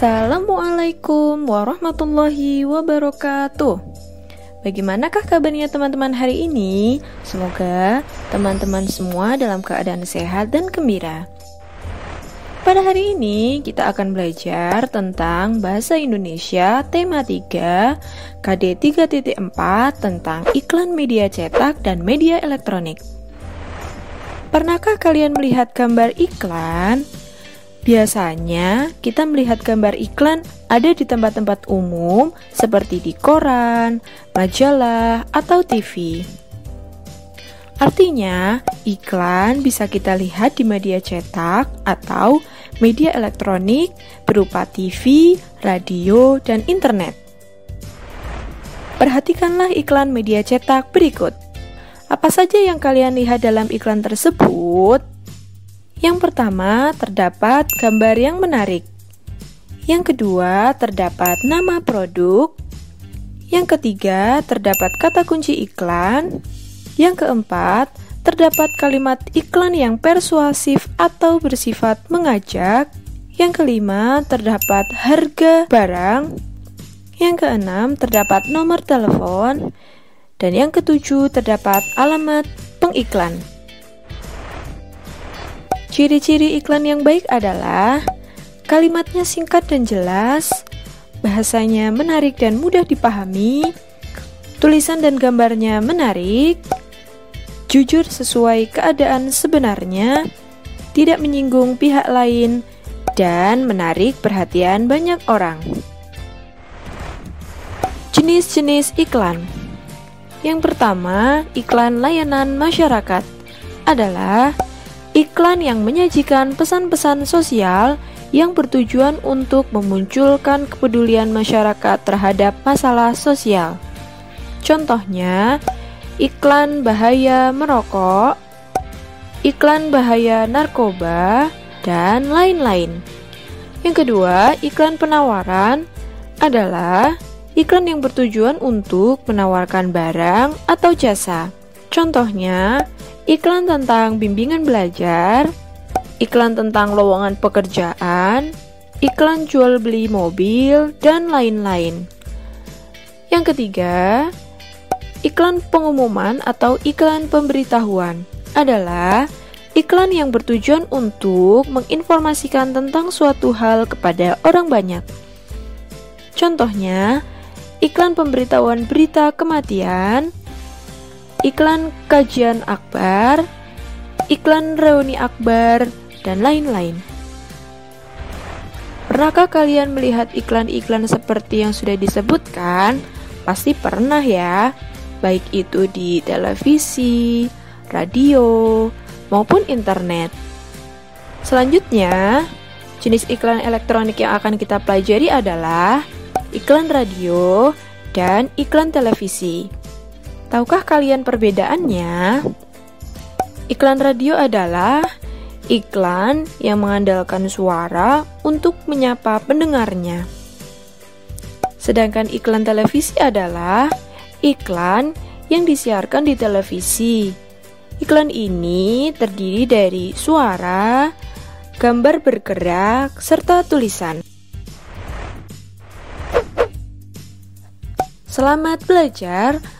Assalamualaikum warahmatullahi wabarakatuh. Bagaimanakah kabarnya teman-teman hari ini? Semoga teman-teman semua dalam keadaan sehat dan gembira. Pada hari ini kita akan belajar tentang Bahasa Indonesia tema 3 KD 3.4 tentang iklan media cetak dan media elektronik. Pernahkah kalian melihat gambar iklan? Biasanya kita melihat gambar iklan ada di tempat-tempat umum seperti di koran, majalah, atau TV. Artinya, iklan bisa kita lihat di media cetak atau media elektronik berupa TV, radio, dan internet. Perhatikanlah iklan media cetak berikut. Apa saja yang kalian lihat dalam iklan tersebut? Yang pertama, terdapat gambar yang menarik. Yang kedua, terdapat nama produk. Yang ketiga, terdapat kata kunci iklan. Yang keempat, terdapat kalimat iklan yang persuasif atau bersifat mengajak. Yang kelima, terdapat harga barang. Yang keenam, terdapat nomor telepon. Dan yang ketujuh, terdapat alamat pengiklan. Ciri-ciri iklan yang baik adalah kalimatnya singkat dan jelas, bahasanya menarik dan mudah dipahami, tulisan dan gambarnya menarik, jujur sesuai keadaan sebenarnya, tidak menyinggung pihak lain, dan menarik perhatian banyak orang. Jenis-jenis iklan Yang pertama, iklan layanan masyarakat adalah iklan yang menyajikan pesan-pesan sosial yang bertujuan untuk memunculkan kepedulian masyarakat terhadap masalah sosial. Contohnya, iklan bahaya merokok, iklan bahaya narkoba, dan lain-lain. Yang kedua, iklan penawaran adalah iklan yang bertujuan untuk menawarkan barang atau jasa. Contohnya, iklan tentang bimbingan belajar, iklan tentang lowongan pekerjaan, iklan jual beli mobil, dan lain-lain. Yang ketiga, iklan pengumuman atau iklan pemberitahuan adalah iklan yang bertujuan untuk menginformasikan tentang suatu hal kepada orang banyak. Contohnya, iklan pemberitahuan berita kematian, iklan kajian akbar, iklan reuni akbar, dan lain-lain. Pernahkah kalian melihat iklan-iklan seperti yang sudah disebutkan? Pasti pernah ya, baik itu di televisi, radio, maupun internet. Selanjutnya, jenis iklan elektronik yang akan kita pelajari adalah iklan radio dan iklan televisi. Tahukah kalian perbedaannya? Iklan radio adalah iklan yang mengandalkan suara untuk menyapa pendengarnya. Sedangkan iklan televisi adalah iklan yang disiarkan di televisi. Iklan ini terdiri dari suara, gambar bergerak, serta tulisan. Selamat belajar!